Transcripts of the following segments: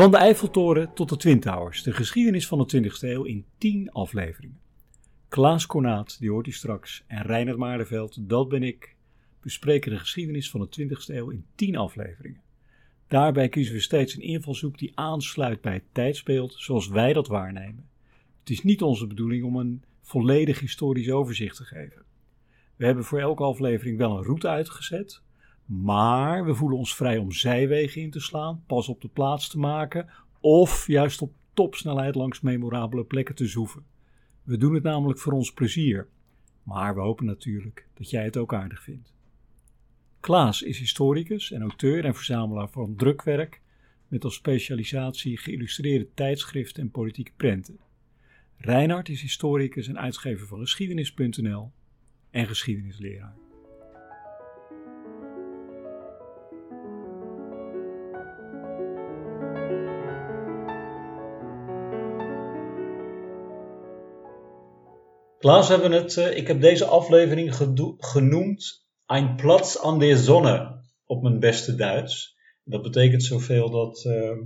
Van de Eiffeltoren tot de Twin Towers, de geschiedenis van de 20e eeuw in 10 afleveringen. Klaas Kornaat, die hoort u straks, en Reinhard Maardenveld, dat ben ik, bespreken de geschiedenis van de 20e eeuw in 10 afleveringen. Daarbij kiezen we steeds een invalshoek die aansluit bij het tijdsbeeld zoals wij dat waarnemen. Het is niet onze bedoeling om een volledig historisch overzicht te geven. We hebben voor elke aflevering wel een route uitgezet, maar we voelen ons vrij om zijwegen in te slaan, pas op de plaats te maken of juist op topsnelheid langs memorabele plekken te zoeven. We doen het namelijk voor ons plezier, maar we hopen natuurlijk dat jij het ook aardig vindt. Klaas is historicus en auteur en verzamelaar van drukwerk met als specialisatie geïllustreerde tijdschriften en politieke prenten. Reinhard is historicus en uitgever van geschiedenis.nl en geschiedenisleraar. Klaas hebben het, uh, ik heb deze aflevering genoemd Ein Platz an der Sonne op mijn beste Duits. Dat betekent zoveel dat uh,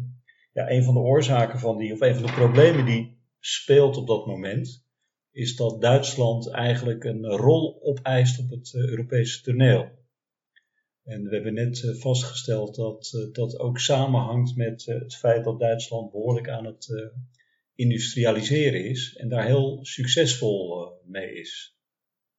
ja, een van de oorzaken van die, of een van de problemen die speelt op dat moment, is dat Duitsland eigenlijk een rol opeist op het uh, Europese toneel. En we hebben net uh, vastgesteld dat dat ook samenhangt met het feit dat Duitsland behoorlijk aan het industrialiseren is en daar heel succesvol mee is.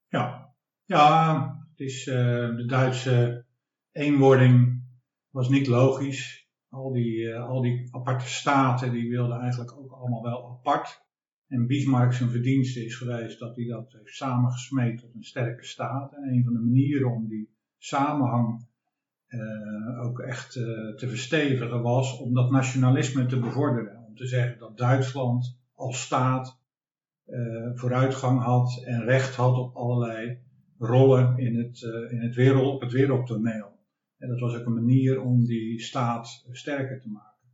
Ja, ja het is, de Duitse eenwording was niet logisch. Al die, al die aparte staten die wilden eigenlijk ook allemaal wel apart. En Bismarck zijn verdienste is geweest dat hij dat heeft samengesmeed tot een sterke staat. En een van de manieren om die samenhang ook echt te verstevigen was om dat nationalisme te bevorderen. Om te zeggen dat Duitsland als staat uh, vooruitgang had en recht had op allerlei rollen in het, in het wereld, op het wereldtoneel. En dat was ook een manier om die staat sterker te maken.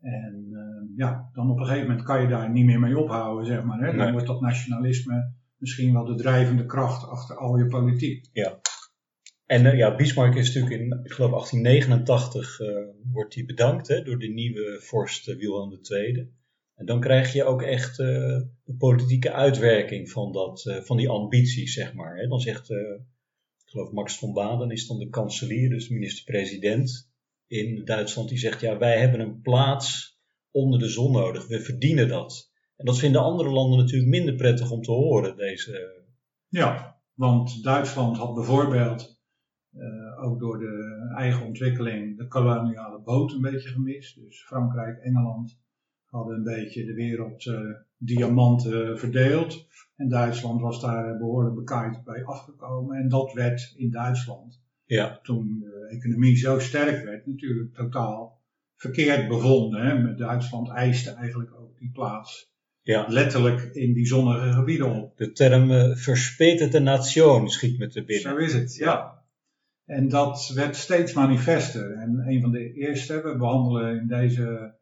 En uh, ja, dan op een gegeven moment kan je daar niet meer mee ophouden, zeg maar. Hè? Dan nee. wordt dat nationalisme misschien wel de drijvende kracht achter al je politiek. Ja. En uh, ja, Bismarck is natuurlijk in, ik geloof 1889, uh, wordt hij bedankt hè, door de nieuwe vorst Wilhelm II. En dan krijg je ook echt de politieke uitwerking van, dat, van die ambities, zeg maar. Hè? Dan zegt, ik geloof Max von Baden is dan de kanselier, dus de minister-president in Duitsland die zegt, ja, wij hebben een plaats onder de zon nodig, we verdienen dat. En dat vinden andere landen natuurlijk minder prettig om te horen, deze... Ja, want Duitsland had bijvoorbeeld, uh, ook door de eigen ontwikkeling, de koloniale boot een beetje gemist. Dus Frankrijk, Engeland hadden een beetje de wereld uh, diamanten verdeeld. En Duitsland was daar behoorlijk bekaaid bij afgekomen. En dat werd in Duitsland ja. Toen de economie zo sterk werd, natuurlijk totaal verkeerd bevonden. Hè? Met Duitsland eiste eigenlijk ook die plaats ja. letterlijk in die zonnige gebieden op. De term uh, verspeterde nation schiet me te binnen. Zo is het, ja. En dat werd steeds manifester. En een van de eerste, we behandelen in deze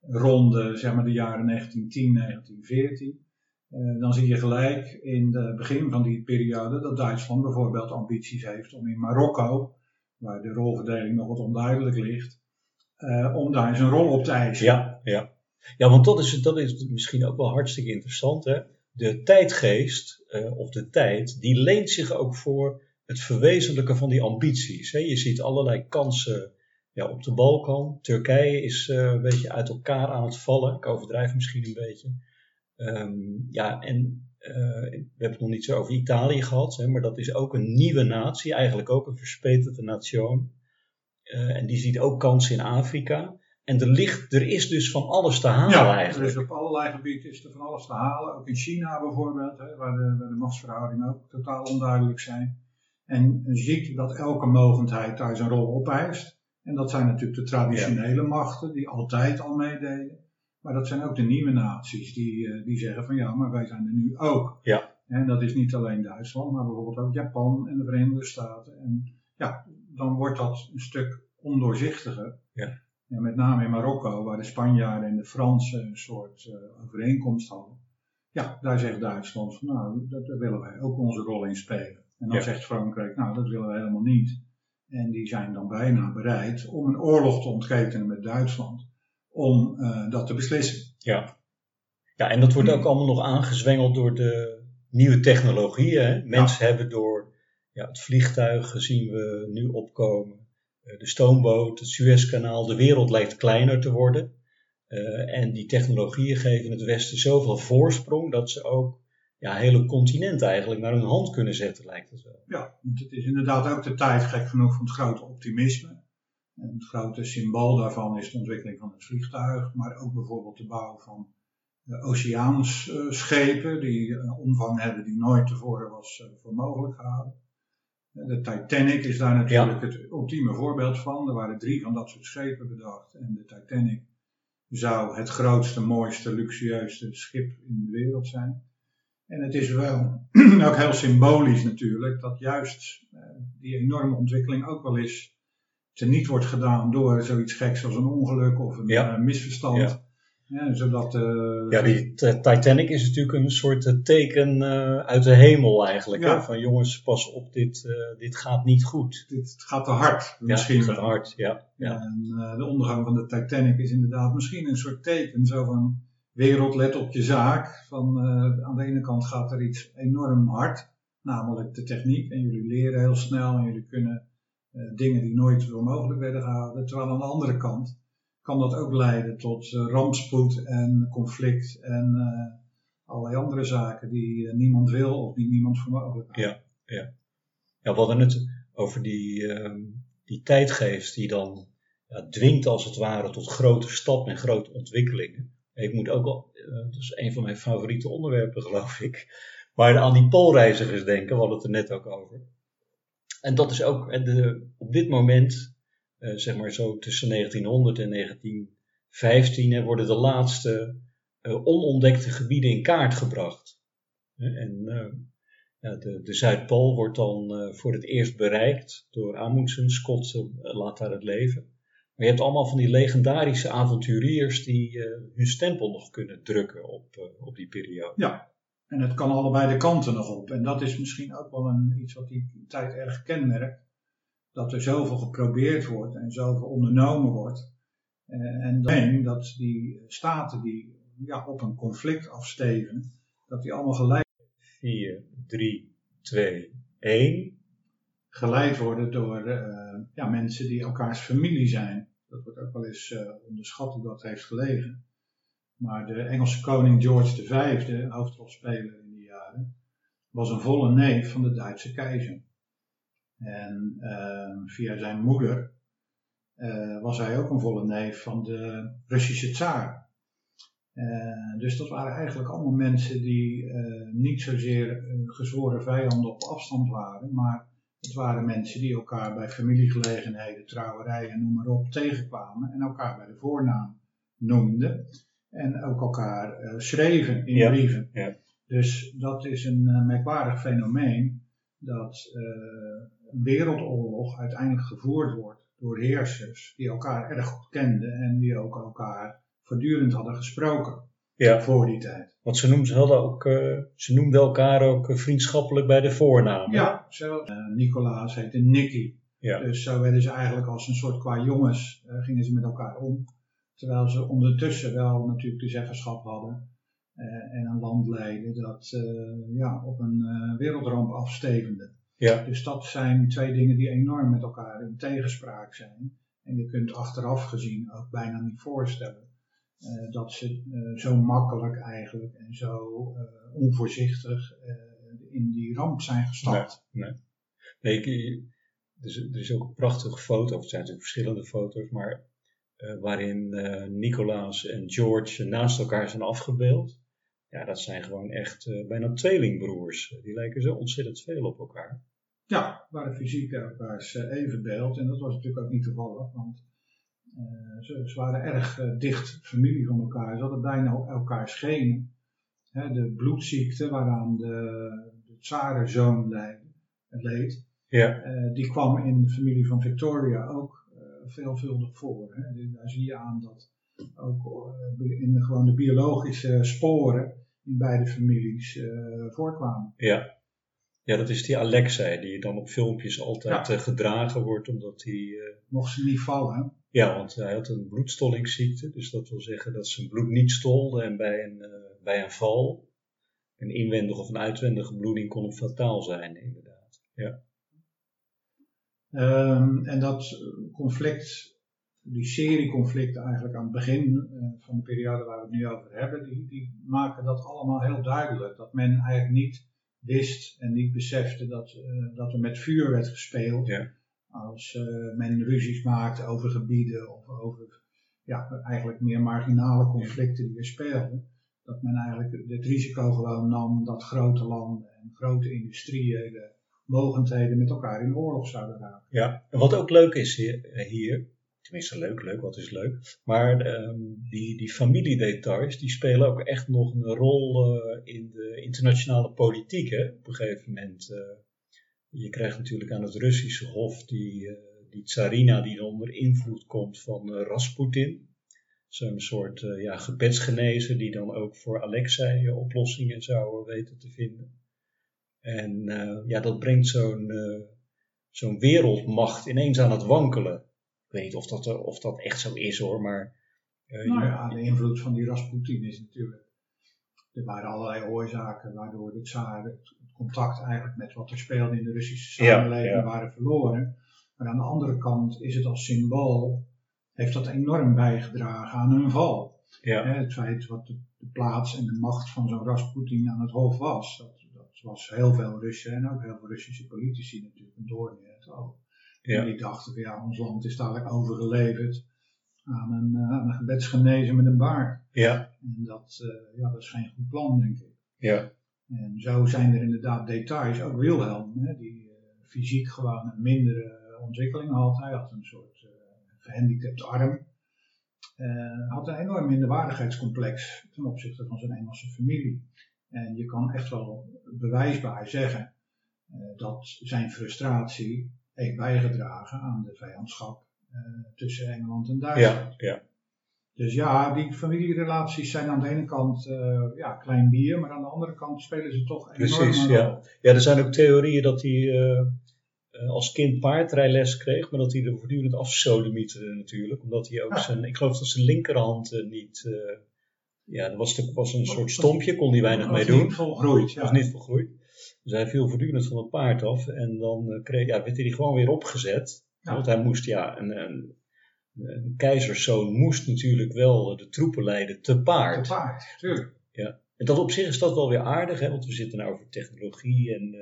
ronde, zeg maar de jaren 1910, 1914. Uh, dan zie je gelijk in het begin van die periode dat Duitsland bijvoorbeeld ambities heeft om in Marokko, waar de rolverdeling nog wat onduidelijk ligt, uh, om daar zijn rol op te eisen. Ja, ja. ja want dat is, dat is misschien ook wel hartstikke interessant. Hè? De tijdgeest, uh, of de tijd, die leent zich ook voor het verwezenlijken van die ambities. Hè? Je ziet allerlei kansen ja, op de Balkan. Turkije is een beetje uit elkaar aan het vallen. Ik overdrijf misschien een beetje. Um, ja, en uh, we hebben het nog niet zo over Italië gehad, hè, maar dat is ook een nieuwe natie, eigenlijk ook een verspeterde nation. Uh, en die ziet ook kansen in Afrika. En er, ligt, er is dus van alles te halen ja, eigenlijk. dus op allerlei gebieden is er van alles te halen. Ook in China bijvoorbeeld, hè, waar, de, waar de machtsverhoudingen ook totaal onduidelijk zijn. En ziet dat elke mogendheid daar zijn rol opeist. En dat zijn natuurlijk de traditionele ja. machten die altijd al meededen. Maar dat zijn ook de nieuwe naties die, uh, die zeggen van ja, maar wij zijn er nu ook. Ja. En dat is niet alleen Duitsland, maar bijvoorbeeld ook Japan en de Verenigde Staten. En ja, dan wordt dat een stuk ondoorzichtiger. Ja. En met name in Marokko, waar de Spanjaarden en de Fransen een soort uh, overeenkomst hadden. Ja, daar zegt Duitsland van nou, dat, daar willen wij ook onze rol in spelen. En dan ja. zegt Frankrijk, nou, dat willen wij helemaal niet. En die zijn dan bijna bereid om een oorlog te ontketenen met Duitsland. om dat te beslissen. Ja. ja, en dat wordt ook allemaal nog aangezwengeld door de nieuwe technologieën. Mensen hebben door ja, het vliegtuig zien we nu opkomen, de stoomboot, het Suezkanaal, de wereld lijkt kleiner te worden. en die technologieën geven het Westen zoveel voorsprong dat ze ook ja, hele continenten eigenlijk naar hun hand kunnen zetten, lijkt het wel. Ja, want het is inderdaad ook de tijd, gek genoeg, van het grote optimisme. En het grote symbool daarvan is de ontwikkeling van het vliegtuig, maar ook bijvoorbeeld de bouw van uh, oceaansschepen, die een omvang hebben die nooit tevoren was uh, voor mogelijk gehouden. De Titanic is daar natuurlijk het ultieme voorbeeld van. Er waren drie van dat soort schepen bedacht. En de Titanic zou het grootste, mooiste, luxueuste schip in de wereld zijn. En het is wel ook heel symbolisch natuurlijk dat juist uh, die enorme ontwikkeling ook wel eens niet wordt gedaan door zoiets geks als een ongeluk of een uh, misverstand. Ja. Ja, zodat, uh, ja, die Titanic is natuurlijk een soort teken uit de hemel eigenlijk. Hè? Van jongens, pas op, dit, dit gaat niet goed. Dit gaat te hard misschien. Ja, het gaat hard, ja. ja. En de ondergang van de Titanic is inderdaad misschien een soort teken. Zo van, wereld, let op je zaak. Van, uh, aan de ene kant gaat er iets enorm hard, namelijk de techniek. En jullie leren heel snel en jullie kunnen uh, dingen die nooit voor mogelijk werden gehouden. Terwijl aan de andere kant kan dat ook leiden tot uh, rampspoed en conflict en allerlei andere zaken die niemand wil of die niemand voor mogelijk houdt. Ja, ja. ja, we hadden het over die, ehm, die tijdgeest die dan ja, dwingt als het ware tot grote stappen en grote ontwikkelingen. Ik moet ook al, dat is een van mijn favoriete onderwerpen, geloof ik. Maar aan die poolreizigers denken, we hadden het er net ook over. En dat is ook de, op dit moment, uh, zeg maar zo tussen 1900 en 1915, worden de laatste uh, onontdekte gebieden in kaart gebracht. En de, de, Zuidpool wordt dan voor het eerst bereikt door Amundsen. Scott laat daar het leven. Maar je hebt allemaal van die legendarische avonturiers die uh, hun stempel nog kunnen drukken op, uh, op die periode. Ja, en het kan allebei de kanten nog op. En dat is misschien ook wel een, iets wat die tijd erg kenmerkt. Dat er zoveel geprobeerd wordt en zoveel ondernomen wordt. Uh, en dan dat die staten die ja, op een conflict afsteven, dat die allemaal geleid 4, 3, 2, 1 geleid worden door ja, mensen die elkaars familie zijn. Eens uh, onderschat hoe dat heeft gelegen. Maar de Engelse koning George V, hoofdrolspeler in die jaren, was een volle neef van de Duitse keizer. En uh, via zijn moeder uh, was hij ook een volle neef van de Russische tsaar. Uh, dus dat waren eigenlijk allemaal mensen die niet zozeer gezworen vijanden op afstand waren, maar het waren mensen die elkaar bij familiegelegenheden, trouwerijen, noem maar op, tegenkwamen en elkaar bij de voornaam noemden. En ook elkaar uh, schreven in brieven. Ja. Dus dat is een uh, merkwaardig fenomeen dat uh, een wereldoorlog uiteindelijk gevoerd wordt door heersers die elkaar erg goed kenden en die ook elkaar voortdurend hadden gesproken ja. voor die tijd. Want ze noemden, ze hadden ook, uh, ze noemden elkaar ook vriendschappelijk bij de voornaam. Ja, zo. Uh, Nicolaas heette Nicky. Ja. Dus zo werden ze eigenlijk als een soort qua jongens, gingen ze met elkaar om. Terwijl ze ondertussen wel natuurlijk de zeggenschap hadden en een land leiden dat ja, op een wereldramp afstevende. Ja. Dus dat zijn twee dingen die enorm met elkaar in tegenspraak zijn. En je kunt achteraf gezien ook bijna niet voorstellen uh, dat ze uh, zo makkelijk eigenlijk en zo uh, onvoorzichtig in die ramp zijn gestapt. Nee, nee. nee er, is, er is ook een prachtige foto, of het zijn natuurlijk verschillende foto's, maar waarin Nicolaas en George naast elkaar zijn afgebeeld. Ja, dat zijn gewoon echt bijna tweelingbroers. Die lijken zo ontzettend veel op elkaar. Ja, waren fysiek elkaars evenbeeld. En dat was natuurlijk ook niet toevallig, want ze, ze, waren erg uh, dicht familie van elkaar. Ze hadden bijna elkaar schenen. de bloedziekte waaraan de, de tsarenzoon leed, ja. uh, die kwam in de familie van Victoria ook veelvuldig voor. Hè. Daar zie je aan dat ook in de, gewoon de biologische sporen in beide families voorkwamen. Ja. Ja, dat is die Alexa die dan op filmpjes altijd gedragen wordt omdat die... Mocht ze niet vallen. Ja, want hij had een bloedstollingsziekte, dus dat wil zeggen dat zijn bloed niet stolde en bij een, uh, bij een val, een inwendige of een uitwendige bloeding kon fataal zijn, inderdaad. Ja. Um, en dat conflict die serie conflicten eigenlijk aan het begin uh, van de periode waar we het nu over hebben, die, die, maken dat allemaal heel duidelijk. Dat men eigenlijk niet wist en niet besefte dat, uh, dat er met vuur werd gespeeld. Ja. Als uh, men ruzies maakte over gebieden of over ja, eigenlijk meer marginale conflicten die er speelden. Dat men eigenlijk het risico gewoon nam dat grote landen en grote industrieën mogendheden met elkaar in oorlog zouden raken. Ja, en wat ook leuk is hier, hier tenminste leuk, leuk, wat is leuk. Maar um, die, die familiedetails, die spelen ook echt nog een rol uh, in de internationale politiek. Op een gegeven moment, je krijgt natuurlijk aan het Russische hof die, uh, die tsarina die onder invloed komt van Rasputin. Zo'n soort ja, gebedsgenezer die dan ook voor Alexei oplossingen zou weten te vinden. En ja, dat brengt zo'n zo'n wereldmacht ineens aan het wankelen. Ik weet niet of dat, eh, of dat echt zo is hoor, maar... Uh, nou ja, de invloed van die Rasputin is natuurlijk... Er waren allerlei oorzaken waardoor de tsaar het contact eigenlijk met wat er speelde in de Russische samenleving ja, waren verloren. Maar aan de andere kant is het als symbool, heeft dat enorm bijgedragen aan hun val. Ja. het feit wat de, de, plaats en de macht van zo'n Rasputin aan het hof was, dat, dat was heel veel Russen en ook heel veel Russische politici natuurlijk een doorn in het oog. Ja. En die dachten van ja, ons land is dadelijk overgeleverd aan een, uh, aan een gebedsgenezer met een baard. Ja. En dat, uh, ja, dat is geen goed plan, denk ik. Ja. En zo zijn er inderdaad details, ook Wilhelm, hè, die uh, fysiek gewoon een mindere ontwikkeling had. Hij had een soort gehandicapte arm. had een enorm minderwaardigheidscomplex ten opzichte van zijn Engelse familie. En je kan echt wel bewijsbaar zeggen dat zijn frustratie heeft bijgedragen aan de vijandschap uh, tussen Engeland en Duitsland. Ja, ja. Dus ja, die familierelaties zijn aan de ene kant uh, ja, klein bier, maar aan de andere kant spelen ze toch enorm Precies, ja. Ja, er zijn ook theorieën dat hij uh, als kind paardrijles kreeg, maar dat hij er voortdurend afsodemieterde natuurlijk. Omdat hij ook ja. zijn, ik geloof dat zijn linkerhand niet, ja, er was, was een soort stompje, kon hij weinig mee doen. Niet volgroeid, ja. Was niet volgroeid. Dus hij viel voortdurend van het paard af en dan kreeg, ja, werd hij gewoon weer opgezet. Want hij moest, ja, een, een, een, keizerszoon moest natuurlijk wel de troepen leiden te paard. Te paard, tuurlijk. Ja. En dat op zich is dat wel weer aardig, hè, want we zitten nou over technologie en uh,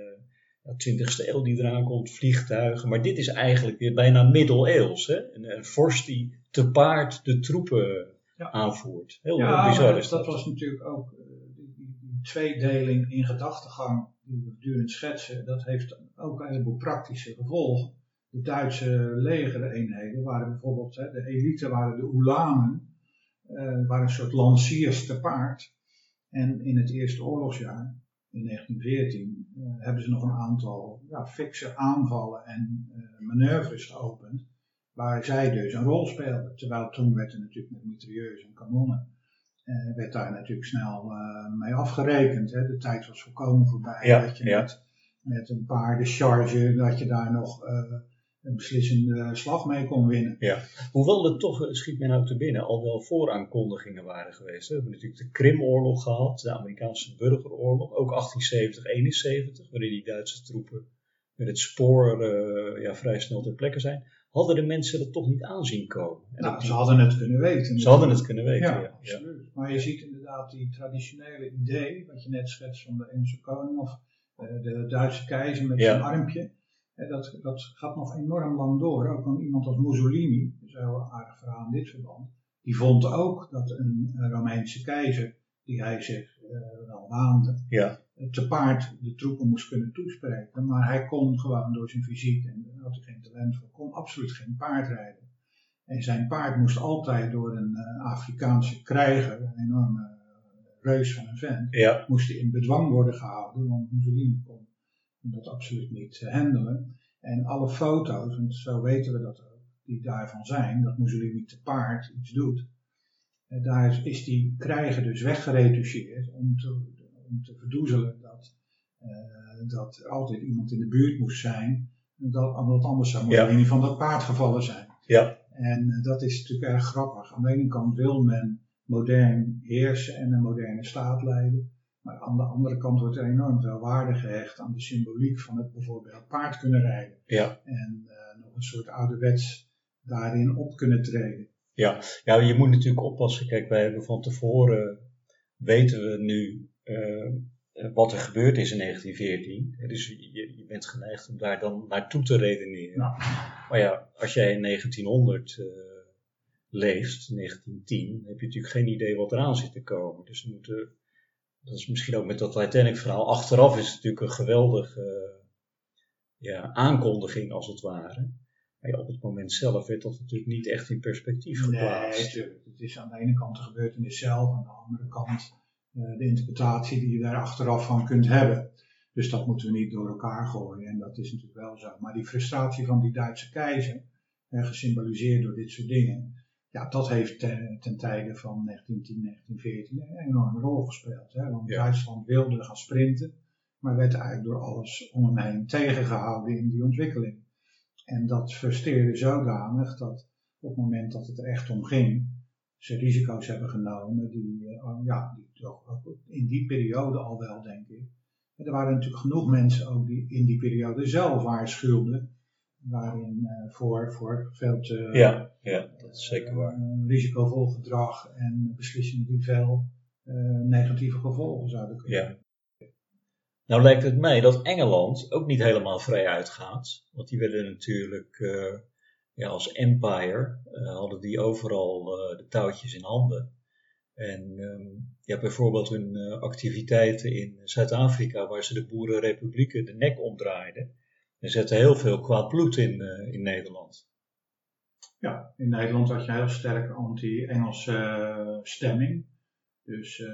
ja, 20ste eeuw die eraan komt, vliegtuigen. Maar dit is eigenlijk weer bijna middeleeuws. Hè? Een, een vorst die te paard de troepen ja. aanvoert. Heel ja, bizar is dat. dat was natuurlijk ook die, die, tweedeling in gedachtegang die we voortdurend schetsen, dat heeft ook een heleboel praktische gevolgen. De Duitse legereenheden waren bijvoorbeeld, hè, de elite waren de Ulanen, uh, waren een soort lanciers te paard. En in het eerste oorlogsjaar, in 1914, uh, eh, hebben ze nog een aantal ja, fikse aanvallen en uh, manoeuvres geopend, waar zij dus een rol speelden. Terwijl toen werd er natuurlijk met mitrailleurs en kanonnen uh, werd daar natuurlijk snel uh, mee afgerekend. Hè. De tijd was volkomen voorbij. Ja, dat je ja. met, met een paardencharge, dat je daar nog uh, een beslissende slag mee kon winnen. Ja. Hoewel er toch, schiet men nou te binnen, al wel vooraankondigingen waren geweest. We hebben natuurlijk de Krimoorlog gehad, de Amerikaanse burgeroorlog, ook 1870-71, waarin die Duitse troepen met het spoor ja, vrij snel ter plekke zijn hadden de mensen dat toch niet aanzien komen. En nou, ze hadden het kunnen weten. Ze hadden het kunnen weten, ja. ja. Absoluut. Maar je ziet inderdaad die traditionele idee, wat je net schetst van de Engelse koning of uh, de Duitse keizer met zijn armpje. Dat, dat gaat nog enorm lang door. Ook aan iemand als Mussolini, dat is een heel aardig verhaal in dit verband. Die vond ook dat een, Romeinse keizer, die hij zich uh, wel waande, ja te paard de troepen moest kunnen toespreken. Maar hij kon gewoon door zijn fysiek, en daar had hij geen talent voor, kon absoluut geen paard rijden. En zijn paard moest altijd door een uh, Afrikaanse krijger, een enorme reus van een vent, ja. moest in bedwang worden gehouden, want Mussolini kon dat absoluut niet uh, handelen. En alle foto's, en zo weten we dat ook, die daarvan zijn, dat Mussolini te paard iets doet, daar is die krijger dus weggeretoucheerd om te, om te verdoezelen dat, uh, dat er altijd iemand in de buurt moest zijn. Dat, omdat anders zou Mussolini ja. van dat paard gevallen zijn. Ja. En dat is natuurlijk erg grappig. Aan de ene kant wil men modern heersen en een moderne staat leiden. Maar aan de andere kant wordt er enorm veel waarde gehecht aan de symboliek van het bijvoorbeeld paard kunnen rijden. Ja. En uh, nog een soort ouderwets daarin op kunnen treden. Ja. ja, je moet natuurlijk oppassen. Kijk, wij hebben van tevoren, weten we nu uh, wat er gebeurd is in 1914. Dus je, je, bent geneigd om daar dan naartoe te redeneren. Nou. Maar ja, als jij in 1900 uh, leeft, 1910, heb je natuurlijk geen idee wat eraan zit te komen. Dus we moeten dat is misschien ook met dat Titanic-verhaal. Achteraf is het natuurlijk een geweldige ja, aankondiging, als het ware. Maar ja, op het moment zelf werd dat natuurlijk niet echt in perspectief geplaatst. Nee. Het is aan de ene kant de gebeurtenis zelf, aan de andere kant uh, de interpretatie die je daar achteraf van kunt hebben. Dus dat moeten we niet door elkaar gooien. En dat is natuurlijk wel zo. Maar die frustratie van die Duitse keizer, gesymboliseerd door dit soort dingen, ja, dat heeft ten, ten tijde van 1910, 1914 een enorme rol gespeeld. Hè? Want Ja. Duitsland wilde gaan sprinten, maar werd eigenlijk door alles om hem heen tegengehouden in die ontwikkeling. En dat frustreerde zodanig dat op het moment dat het er echt om ging, ze risico's hebben genomen die, eh, ja, die toch ook in die periode al wel, denk ik. En er waren natuurlijk genoeg mensen ook die in die periode zelf waarschuwden, waarin eh, voor, voor veel te Ja, ja, dat is zeker waar. risicovol gedrag en beslissingen die veel eh, negatieve gevolgen zouden kunnen Ja. Nou lijkt het mij dat Engeland ook niet helemaal vrij uitgaat. Want die werden natuurlijk eh, ja, als empire, eh, hadden die overal de touwtjes in handen. En ehm, ja, bijvoorbeeld hun activiteiten in Zuid-Afrika, waar ze de boerenrepublieken de nek omdraaiden. En zetten heel veel kwaad bloed in, in Nederland. Ja, in Nederland had je heel sterk anti-Engelse eh, stemming. Dus eh,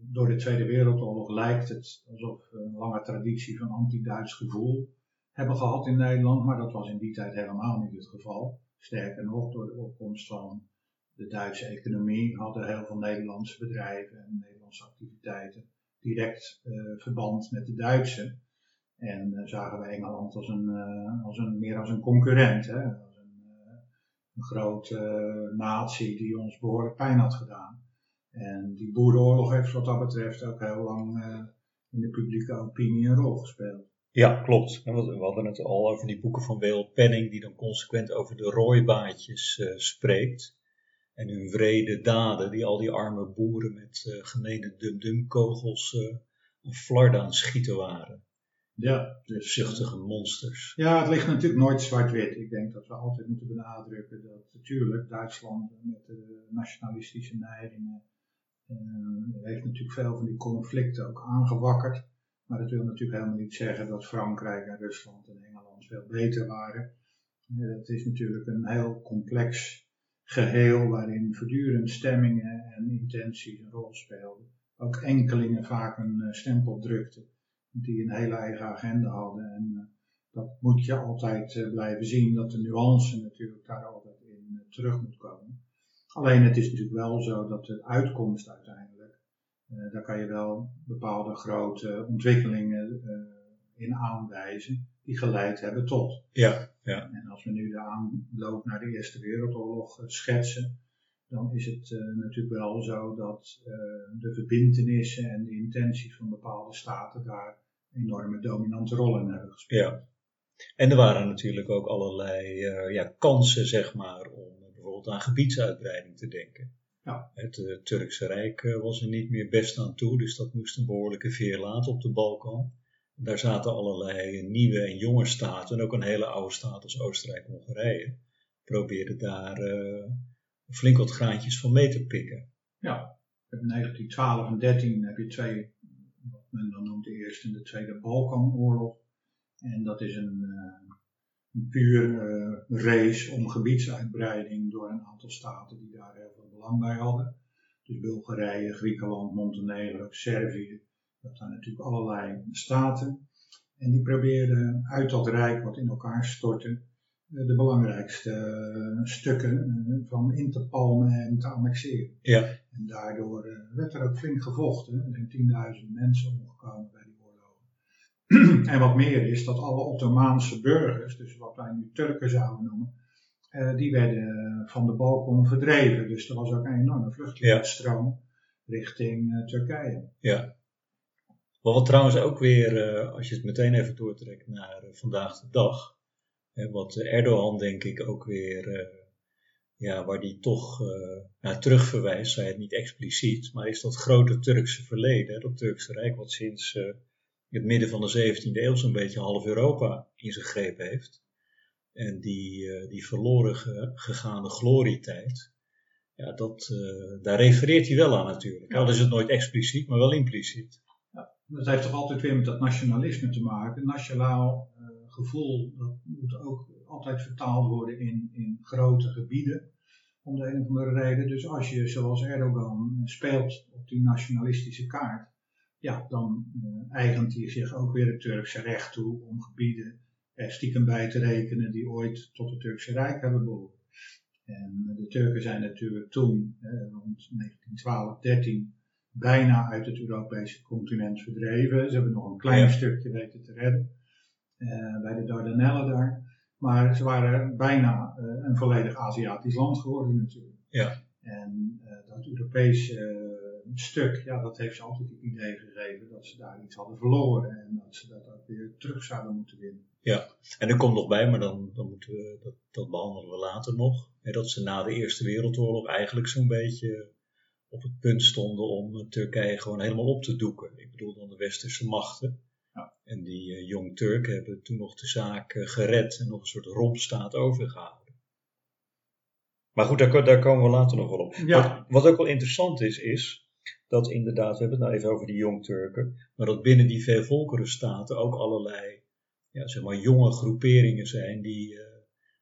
door de Tweede Wereldoorlog lijkt het alsof we een lange traditie van anti-Duits gevoel hebben gehad in Nederland, maar dat was in die tijd helemaal niet het geval. Sterker nog, door de opkomst van de Duitse economie hadden heel veel Nederlandse bedrijven en Nederlandse activiteiten direct eh, verband met de Duitse. En zagen we Engeland als een, als een, meer als een concurrent, hè? Een, grote eh, natie die ons behoorlijk pijn had gedaan. En die boerenoorlog heeft wat dat betreft ook heel lang eh, in de publieke opinie een rol gespeeld. Ja, klopt. We hadden het al over die boeken van W.L. Penning, die dan consequent over de rooibaadjes eh, spreekt. En hun wrede daden, die al die arme boeren met gemene dum-dum-kogels een flard aan schieten waren. Ja, De zuchtige monsters. Ja, het ligt natuurlijk nooit zwart-wit. Ik denk dat we altijd moeten benadrukken dat natuurlijk Duitsland met de nationalistische neigingen eh, heeft natuurlijk veel van die conflicten ook aangewakkerd. Maar dat wil natuurlijk helemaal niet zeggen dat Frankrijk en Rusland en Engeland veel beter waren. Eh, het is natuurlijk een heel complex geheel waarin voortdurend stemmingen en intenties een rol speelden. Ook enkelingen vaak een eh, stempel drukten die een hele eigen agenda hadden. En eh, dat moet je altijd eh, blijven zien, dat de nuance natuurlijk daar altijd in eh, terug moet komen. Alleen het is natuurlijk wel zo dat de uitkomst uiteindelijk, daar kan je wel bepaalde grote ontwikkelingen in aanwijzen, die geleid hebben tot. Ja, ja, En als we nu de aanloop naar de Eerste Wereldoorlog schetsen, dan is het eh, natuurlijk wel zo dat eh, de verbintenissen en de intenties van bepaalde staten daar een enorme dominante rol in hebben gespeeld. ja. En er waren natuurlijk ook allerlei eh, ja, kansen, zeg maar, om bijvoorbeeld aan gebiedsuitbreiding te denken. Ja. Het Turkse Rijk was er niet meer best aan toe, dus dat moest een behoorlijke veer laten op de Balkan. Daar zaten allerlei nieuwe en jonge staten, en ook een hele oude staat als Oostenrijk-Hongarije, probeerden daar flink wat graantjes van mee te pikken. Ja, in 1912 en 13 heb je twee, wat men dan noemt de Eerste en de Tweede Balkanoorlog. En dat is een, eh, een puur eh, race om gebiedsuitbreiding door een aantal staten die daar heel veel belang bij hadden. Dus Bulgarije, Griekenland, Montenegro, Servië, dat zijn natuurlijk allerlei staten. En die probeerden uit dat rijk wat in elkaar stortte, de belangrijkste eh, stukken eh, van in te palmen en te annexeren. Ja, En daardoor eh, werd er ook flink gevochten. Er zijn tienduizenden mensen omgekomen bij die oorlogen. en wat meer is dat alle Ottomaanse burgers, dus wat wij nu Turken zouden noemen, eh, die werden van de balkon verdreven. Dus er was ook een enorme vluchtelingenstroom richting eh, Turkije. Ja. Maar wat trouwens ook weer, eh, als je het meteen even doortrekt naar eh, vandaag de dag, hè, wat Erdogan denk ik ook weer, eh, ja, waar die toch eh, naar terugverwijst, zei het niet expliciet, maar is dat grote Turkse verleden, dat Turkse Rijk wat sinds eh, het midden van de 17e eeuw zo'n beetje half Europa in zijn greep heeft. En die, die verloren ge- gegaane glorietijd, ja, dat, daar refereert hij wel aan natuurlijk. Ja. Al is het nooit expliciet, maar wel impliciet. Dat heeft toch altijd weer met dat nationalisme te maken. Nationaal gevoel, dat moet ook altijd vertaald worden in, in grote gebieden. Om de een of andere reden. Dus als je, zoals Erdogan, eh, speelt op die nationalistische kaart. Ja, dan eh, eigent hij zich ook weer het Turkse recht toe om gebieden er stiekem bij te rekenen die ooit tot het Turkse Rijk hebben behoord. En eh, de Turken zijn natuurlijk toen, eh, rond 1912, 13, bijna uit het Europese continent verdreven. Ze hebben nog een klein stukje weten te redden eh, bij de Dardanellen daar. Maar ze waren bijna eh, een volledig Aziatisch land geworden natuurlijk. Ja. En eh, dat Europese eh, stuk, ja, dat heeft ze altijd het idee gegeven dat ze daar iets hadden verloren en dat ze dat ook weer terug zouden moeten winnen. En er komt nog bij, maar dan, dan moeten we, dat, dat behandelen we later nog, hè, dat ze na de Eerste Wereldoorlog eigenlijk zo'n beetje op het punt stonden om eh, Turkije gewoon helemaal op te doeken. Ik bedoel dan de westerse machten. Ja. En die eh, Jong Turken hebben toen nog de zaak eh, gered en nog een soort rompstaat overgehouden. Maar goed, daar, daar komen we later nog wel op. Ja. Wat, wat ook wel interessant is, is dat inderdaad, we hebben het nou even over die Jong Turken, maar dat binnen die veelvolkerenstaten ook allerlei ja, zeg maar, jonge groeperingen zijn die eh,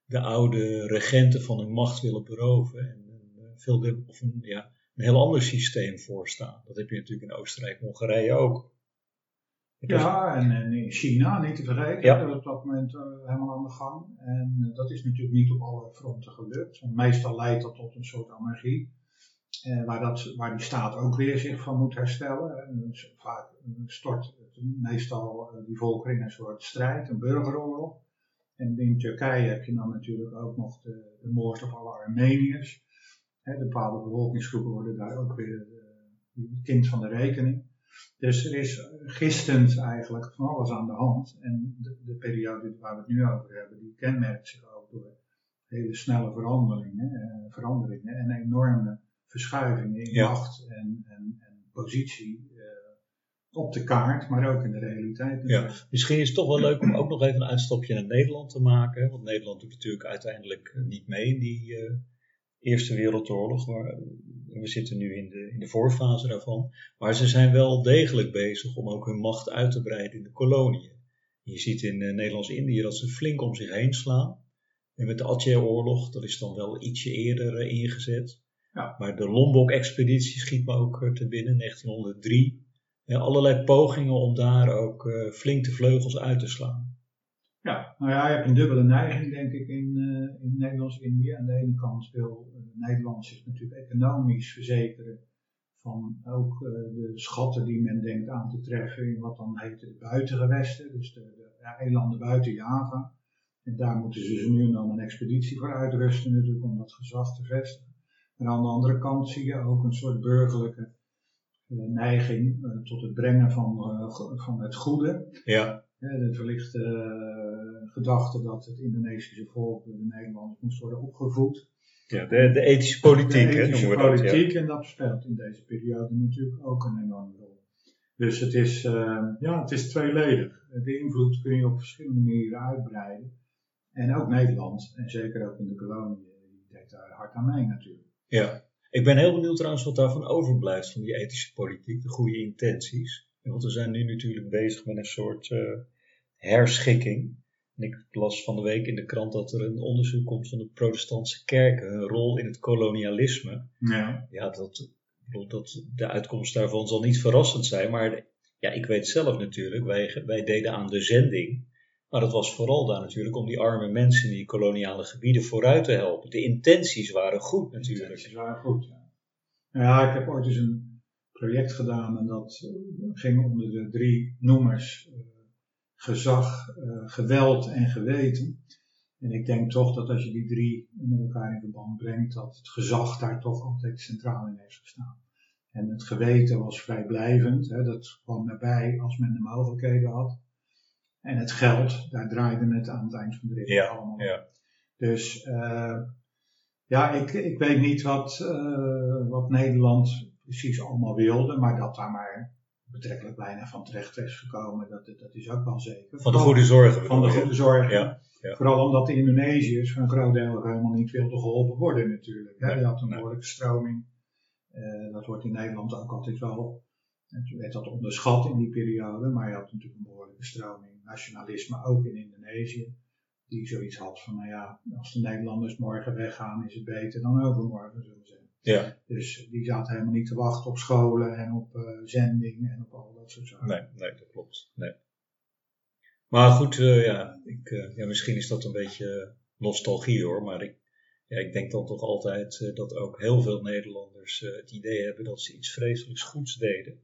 de oude regenten van hun macht willen beroven en een, eh, veel of een, ja, een heel ander systeem voorstaan. Dat heb je natuurlijk in Oostenrijk, Hongarije ook. Ja, en, en in China niet te vergeten, Ja. dat is op dat moment eh, helemaal aan de gang. En eh, dat is natuurlijk niet op alle fronten gelukt. Want meestal leidt dat tot een soort anarchie. eh, waar, dat, waar die staat ook weer zich van moet herstellen. En dus vaak stort het meestal die volkeren in een soort strijd, een burgeroorlog. En in Turkije heb je dan natuurlijk ook nog de, de moord op alle Armeniërs. Hè, de bepaalde bevolkingsgroepen worden daar ook weer kind van de rekening. Dus er is gistend eigenlijk van alles aan de hand. En de, de periode waar we het nu over hebben, die kenmerkt zich ook door hele snelle veranderingen, eh, veranderingen en enorme verschuivingen in Ja. macht en, en, en positie eh, op de kaart, maar ook in de realiteit. natuurlijk. Misschien is het toch wel leuk om ook nog even een uitstapje naar Nederland te maken. Want Nederland doet natuurlijk uiteindelijk niet mee in die eh, Eerste Wereldoorlog. Maar eh, we zitten nu in de, in de voorfase daarvan. Maar ze zijn wel degelijk bezig om ook hun macht uit te breiden in de koloniën. Je ziet in eh, Nederlands-Indië dat ze flink om zich heen slaan. En met de Aceh-oorlog, dat is dan wel ietsje eerder eh, ingezet. Ja. Maar de Lombok-expeditie schiet me ook eh, te binnen, 1903. Ja, allerlei pogingen om daar ook flink de vleugels uit te slaan. Ja, nou ja, je hebt een dubbele neiging, denk ik, in, in Nederlands-Indië. Aan de ene kant wil eh, Nederland zich natuurlijk economisch verzekeren van ook eh, de schatten die men denkt aan te treffen in wat dan heet de buitengewesten, dus de, de eilanden buiten Java. En daar moeten ze dus nu en dan een expeditie voor uitrusten natuurlijk om dat gezag te vestigen. Maar aan de andere kant zie je ook een soort burgerlijke eh, neiging tot het brengen van, van het goede. Ja, de verlichte gedachte dat het Indonesische volk door de Nederlanders moest worden opgevoed. ja de, de ethische politiek, de hè, ethische noemen we dat. Ja. politiek en dat speelt in deze periode natuurlijk ook een enorme rol. Dus het is, eh, ja, het is tweeledig. De invloed kun je op verschillende manieren uitbreiden. En ook Nederland, en zeker ook in de koloniën, die deed daar hard aan mee natuurlijk. Ja. Ik ben heel benieuwd trouwens wat daarvan overblijft, van die ethische politiek, de goede intenties. En Want we zijn nu natuurlijk bezig met een soort eh, herschikking. En ik las van de week in de krant dat er een onderzoek komt van de protestantse kerken, hun rol in het kolonialisme. Ja. Ja, dat, dat, de uitkomst daarvan zal niet verrassend zijn, maar ja, ik weet zelf natuurlijk, wij, wij deden aan de zending. Maar dat was vooral daar natuurlijk om die arme mensen in die koloniale gebieden vooruit te helpen. De intenties waren goed natuurlijk. Intenties waren goed, ja. Nou ja, ik heb ooit eens een project gedaan en dat ging onder de drie noemers eh, gezag, eh, geweld en geweten. En ik denk toch dat als je die drie met elkaar in verband brengt, dat het gezag daar toch altijd centraal in heeft gestaan. En het geweten was vrijblijvend, hè, dat kwam erbij als men de mogelijkheden had. En het geld, daar draaide het aan het eind van de rit Ja, allemaal. ja. Dus eh, ja, ik, ik weet niet wat, eh, wat Nederland precies allemaal wilde, maar dat daar maar betrekkelijk weinig van terecht is gekomen, dat, dat is ook wel zeker. Van de goede zorgen van de je? goede zorg. Ja, ja. Vooral omdat de Indonesiërs voor een groot deel helemaal niet wilden geholpen worden natuurlijk. Hè. Je had een behoorlijke stroming. Eh, dat wordt in Nederland ook altijd wel, het werd dat onderschat in die periode, maar je had natuurlijk een behoorlijke stroming nationalisme ook in Indonesië. Die zoiets had van, nou ja, als de Nederlanders morgen weggaan is het beter dan overmorgen, zullen we zeggen. Ja, Dus die zaten helemaal niet te wachten op scholen en op eh, zending en op al dat soort zaken. nee, nee, dat klopt. Nee. Maar goed, eh, ja, ik, eh, ja, misschien is dat een beetje nostalgie hoor, maar ik, ja, ik denk dan toch altijd dat ook heel veel Nederlanders het idee hebben dat ze iets vreselijks goeds deden.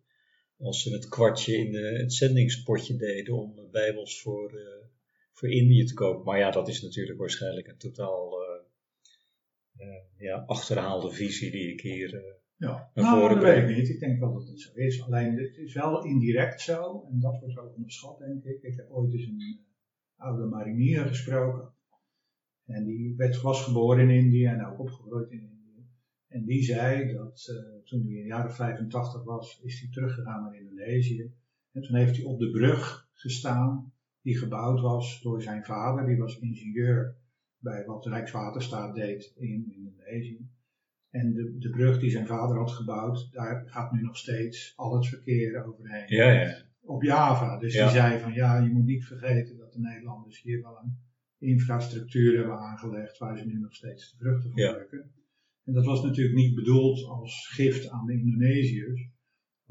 Als ze het kwartje in de, het zendingspotje deden om bijbels voor, voor Indië te kopen. Maar ja, dat is natuurlijk waarschijnlijk een totaal ja, achterhaalde visie die ik hier... eh, Ja, nou, dat weet ik niet. Ik denk wel dat het zo is. Alleen het is wel indirect zo. En dat wordt ook onderschat, denk ik. Ik heb ooit eens een eh, oude marinier gesproken. En die werd, was geboren in Indië en ook opgegroeid in Indië. En die zei dat eh, toen hij in de jaren 85 was, is hij teruggegaan naar Indonesië. En toen heeft hij op de brug gestaan die gebouwd was door zijn vader. Die was ingenieur bij wat Rijkswaterstaat deed in Indonesië. En de, de brug die zijn vader had gebouwd, daar gaat nu nog steeds al het verkeer overheen. ja, ja, Op Java. Dus Ja. die zei van ja, je moet niet vergeten dat de Nederlanders hier wel een infrastructuur hebben aangelegd waar ze nu nog steeds de vruchten van plukken. En dat was natuurlijk niet bedoeld als gift aan de Indonesiërs.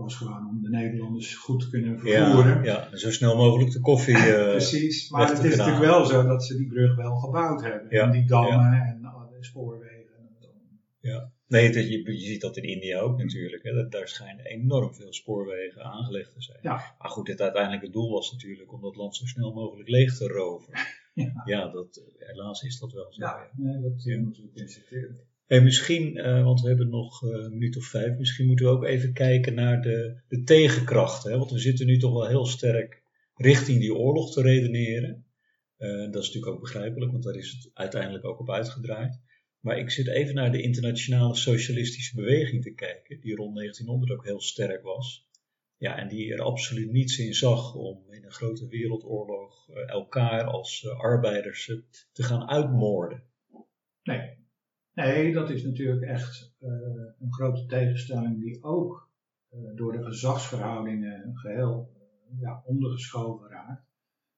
Was gewoon om de Nederlanders goed te kunnen vervoeren. ja, ja, en zo snel mogelijk de koffie. eh, Precies, maar het is natuurlijk wel zo dat ze die brug wel gebouwd hebben. Ja, En die dammen en alle spoorwegen. En allemaal. Nee, dat, je, je ziet dat in India ook natuurlijk. Hè. Dat, daar schijnen enorm veel spoorwegen aangelegd te zijn. Ja. Maar goed, het uiteindelijke doel was natuurlijk om dat land zo snel mogelijk leeg te roven. Ja. dat, helaas is dat wel zo. Ja, nee, dat Ja. moeten we constateren. En misschien, eh, want we hebben nog eh, een minuut of vijf, misschien moeten we ook even kijken naar de, de tegenkrachten. Hè? Want we zitten nu toch wel heel sterk richting die oorlog te redeneren. Eh, dat is natuurlijk ook begrijpelijk, want daar is het uiteindelijk ook op uitgedraaid. Maar ik zit even naar de internationale socialistische beweging te kijken, die rond 1900 ook heel sterk was. Ja, en die er absoluut niets in zag om in een grote wereldoorlog elkaar als arbeiders te gaan uitmoorden. Nee. Nee, dat is natuurlijk echt eh, een grote tegenstelling die ook eh, door de gezagsverhoudingen geheel eh, ja, ondergeschoven raakt.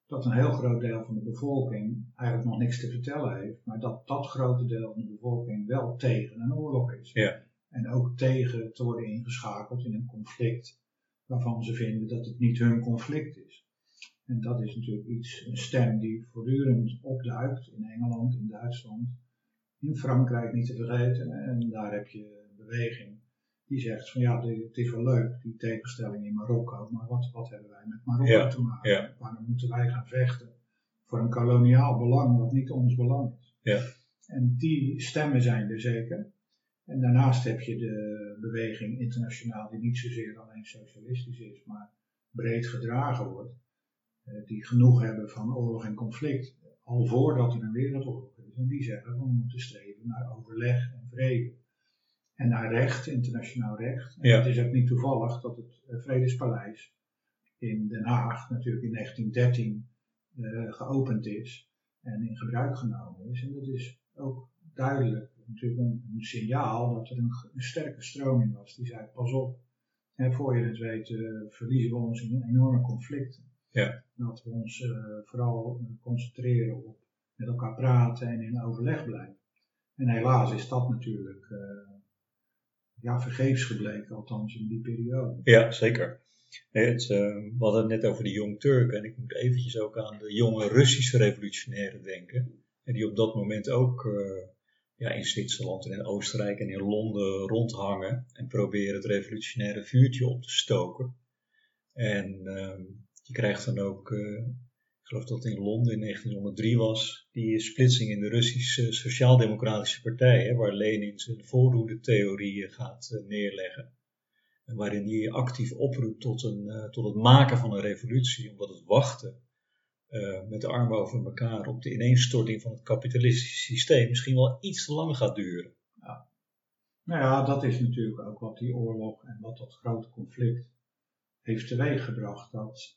Dat een heel groot deel van de bevolking eigenlijk nog niks te vertellen heeft, maar dat dat grote deel van de bevolking wel tegen een oorlog is. Ja. En ook tegen te worden ingeschakeld in een conflict waarvan ze vinden dat het niet hun conflict is. En dat is natuurlijk iets, een stem die voortdurend opduikt in Engeland, in Duitsland, in Frankrijk niet te vergeten. En daar heb je een beweging die zegt van ja, het is wel leuk, die tegenstelling in Marokko, maar wat, wat hebben wij met Marokko Ja, te maken? ja. Waarom moeten wij gaan vechten voor een koloniaal belang wat niet ons belang is? Ja. En die stemmen zijn er zeker. En daarnaast heb je de beweging internationaal die niet zozeer alleen socialistisch is, maar breed gedragen wordt. eh, die genoeg hebben van oorlog en conflict, al voordat er een wereldoorlog. En die zeggen we moeten streven naar overleg en vrede. En naar recht, internationaal recht. En Ja. het is ook niet toevallig dat het eh, Vredespaleis in Den Haag natuurlijk in 1913 eh, geopend is en in gebruik genomen is. En dat is ook duidelijk natuurlijk een, een signaal dat er een, een sterke stroming was. Die zei pas op, hè, voor je het weet eh, verliezen we ons in een enorme conflicten. Ja. Dat we ons vooral concentreren op met elkaar praten en in overleg blijven. En helaas is dat natuurlijk eh, ja, vergeefs gebleken, althans in die periode. Ja, zeker. Het, eh, we hadden het net over de Jong Turken en ik moet eventjes ook aan de jonge Russische revolutionairen denken. En die op dat moment ook eh, ja, in Zwitserland en in Oostenrijk en in Londen rondhangen en proberen het revolutionaire vuurtje op te stoken. En ehm, je krijgt dan ook ik geloof dat in Londen in 1903 was, die splitsing in de Russische Sociaal-Democratische Partij, hè, waar Lenin zijn voorhoede-theorieën gaat neerleggen. En waarin hij actief oproept tot, een, tot het maken van een revolutie, omdat het wachten met de armen over elkaar op de ineenstorting van het kapitalistische systeem misschien wel iets te lang gaat duren. Nou ja, dat is natuurlijk ook wat die oorlog en wat dat grote conflict heeft teweeggebracht. Dat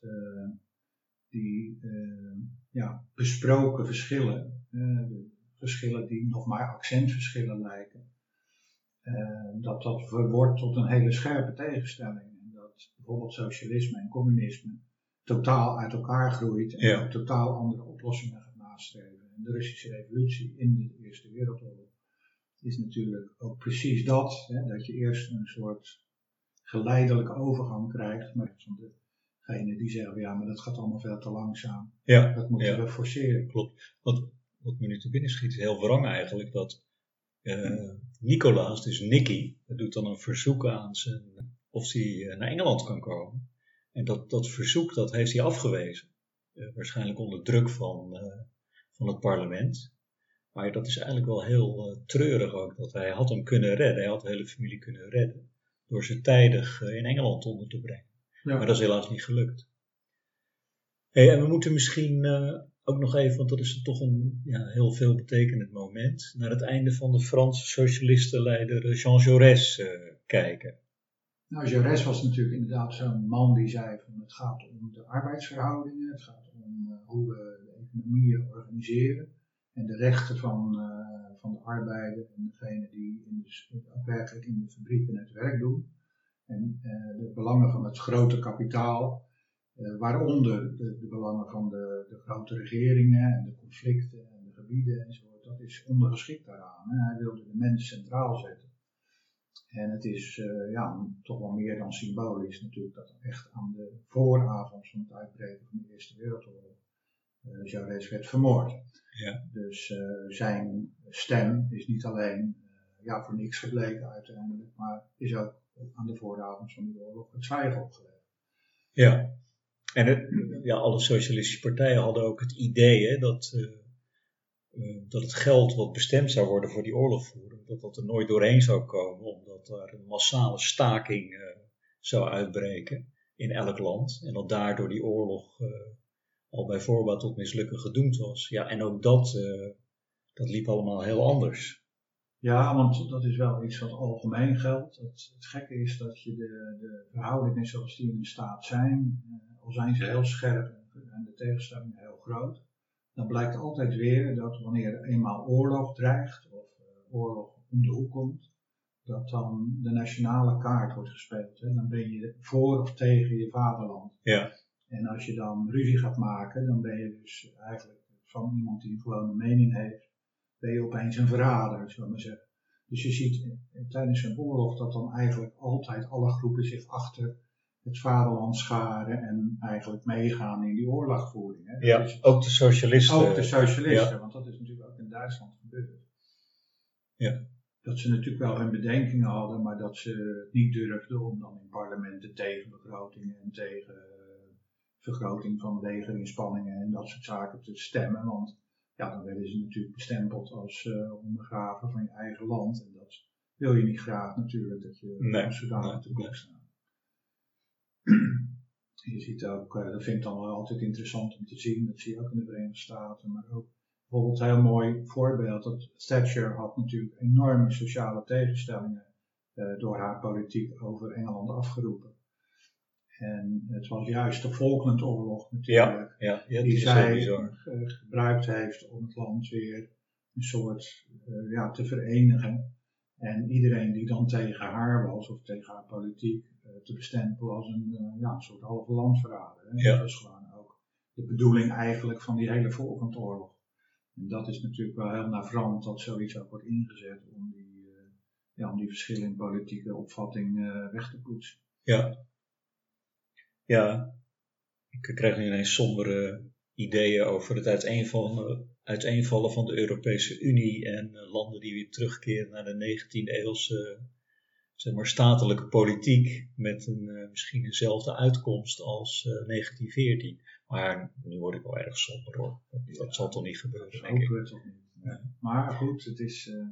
die uh, ja, besproken verschillen, uh, verschillen die nog maar accentverschillen lijken, dat dat wordt tot een hele scherpe tegenstelling. En dat bijvoorbeeld socialisme en communisme totaal uit elkaar groeit en ja. totaal andere oplossingen gaat nastreven. En de Russische revolutie in de Eerste Wereldoorlog is natuurlijk ook precies dat. Hè, dat je eerst een soort geleidelijke overgang krijgt. Maar van die zeggen, ja, maar dat gaat allemaal veel te langzaam. Ja, dat moeten ja. we forceren. Klopt. Wat, wat me nu te binnen schiet is heel wrang eigenlijk. Dat uh, Nicolaas, dus Nicky, doet dan een verzoek aan zijn, of hij naar Engeland kan komen. En dat, dat verzoek dat heeft hij afgewezen. Uh, waarschijnlijk onder druk van, uh, van het parlement. Maar dat is eigenlijk wel heel treurig ook. Dat hij had hem kunnen redden. Hij had de hele familie kunnen redden. Door ze tijdig in Engeland onder te brengen. Ja. Maar dat is helaas niet gelukt. Hey, en we moeten misschien ook nog even, want dat is toch een ja, heel veel betekenend moment, naar het einde van de Franse socialistenleider Jean Jaurès kijken. Nou, Jaurès was natuurlijk inderdaad zo'n man die zei van het gaat om de arbeidsverhoudingen, het gaat om uh, hoe we de economieën organiseren en de rechten van, uh, van de arbeider en degene die in de, werkelijk in de fabrieken het werk doen. En uh, de belangen van het grote kapitaal, waaronder de, de, belangen van de, de grote regeringen en de conflicten en de gebieden enzovoort, dat is ondergeschikt daaraan. Hè. Hij wilde de mens centraal zetten. En het is uh, ja, toch wel meer dan symbolisch natuurlijk dat echt aan de vooravond van het uitbreken van de Eerste Wereldoorlog uh, Jaurès werd vermoord. Ja. Dus uh, zijn stem is niet alleen ja, voor niks gebleken uiteindelijk, maar is ook aan de vooravond van de oorlog het zwijgen opgelegd. Ja, en het, ja, alle socialistische partijen hadden ook het idee dat, dat het geld wat bestemd zou worden voor die oorlogvoering, dat dat er nooit doorheen zou komen, omdat er een massale staking uh, zou uitbreken in elk land. En dat daardoor die oorlog al bij voorbaat tot mislukken gedoemd was. Ja, en ook dat, dat liep allemaal heel anders. Ja, want dat is wel iets wat algemeen geldt. Het, het gekke is dat je de, de verhoudingen zoals die in de staat zijn, al zijn ze heel scherp en de tegenstellingen heel groot, dan blijkt altijd weer dat wanneer er eenmaal oorlog dreigt of oorlog om de hoek komt, dat dan de nationale kaart wordt gespeeld. Hè. Dan ben je voor of tegen je vaderland. Ja. En als je dan ruzie gaat maken, dan ben je dus eigenlijk van iemand die gewoon een mening heeft, ben je opeens een verrader, zullen we maar zeggen. Dus je ziet tijdens een oorlog dat dan eigenlijk altijd alle groepen zich achter het vaderland scharen en eigenlijk meegaan in die oorlogvoering. Hè. Ja, is, ook de socialisten. Ook de socialisten, ja. want dat is natuurlijk ook in Duitsland gebeurd. Ja. Dat ze natuurlijk wel hun bedenkingen hadden, maar dat ze het niet durfden om dan in parlementen tegen begrotingen en tegen vergroting van legerinspanningen en dat soort zaken te stemmen. Want ja, dan werden ze natuurlijk bestempeld als uh, ondergraven van je eigen land. En dat wil je niet graag natuurlijk, dat je nee, zodanig nee, te boek nee. staat. Je ziet ook, uh, dat vind ik dan wel altijd interessant om te zien, dat zie je ook in de Verenigde Staten, maar ook bijvoorbeeld een heel mooi voorbeeld, dat Thatcher had natuurlijk enorme sociale tegenstellingen uh, door haar politiek over Engeland afgeroepen. En het was juist de Falklandoorlog natuurlijk, Ja, ja, ja die zij eh, gebruikt heeft om het land weer een soort eh, ja, te verenigen. En iedereen die dan tegen haar was, of tegen haar politiek, eh, te bestempelen als een, ja, een soort halve landverrader. Hè. Dat was gewoon ook de bedoeling eigenlijk van die hele Falklandoorlog. En dat is natuurlijk wel heel navrant dat zoiets ook wordt ingezet om die, ja, om die verschillen in politieke opvatting weg te poetsen. Ja. Ja, ik krijg nu ineens sombere ideeën over het uiteenvallen, uiteenvallen van de Europese Unie en eh, landen die weer terugkeren naar de 19e eeuwse zeg maar, statelijke politiek met een, uh, misschien eenzelfde uitkomst als uh, 1914. Maar nu word ik wel erg somber hoor. Dat, dat zal toch niet gebeuren, denk ik. Het toch niet. Nee. Maar goed, het is, uh,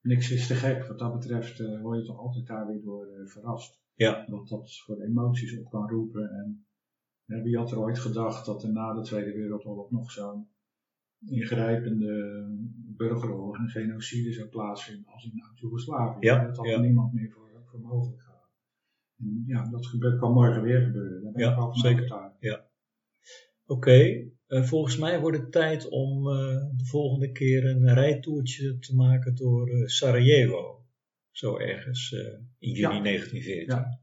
niks is te gek. Wat dat betreft uh, word je toch altijd daar weer door uh, verrast. Ja. Wat dat voor emoties op kan roepen. En wie had er ooit gedacht dat er na de Tweede Wereldoorlog nog zo'n ingrijpende burgeroorlog en genocide zou plaatsvinden als in Oud-Jugoslavië. Ja, dat had ja. niemand meer voor, voor mogelijk gehouden. En ja, dat gebeurt, kan morgen weer gebeuren. Daar ben Ja, ik zeker. overtuigd. Oké, eh, volgens mij wordt het tijd om eh, de volgende keer een rijtoertje te maken door eh, Sarajevo. Zo ergens eh, in juni Ja. 1914. Ja.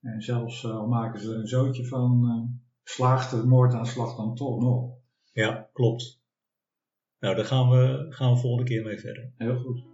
En zelfs eh, al maken ze er een zootje van, eh, slaagt de moordaanslag dan toch nog. Ja, klopt. Nou, daar gaan we, gaan we volgende keer mee verder. Heel goed.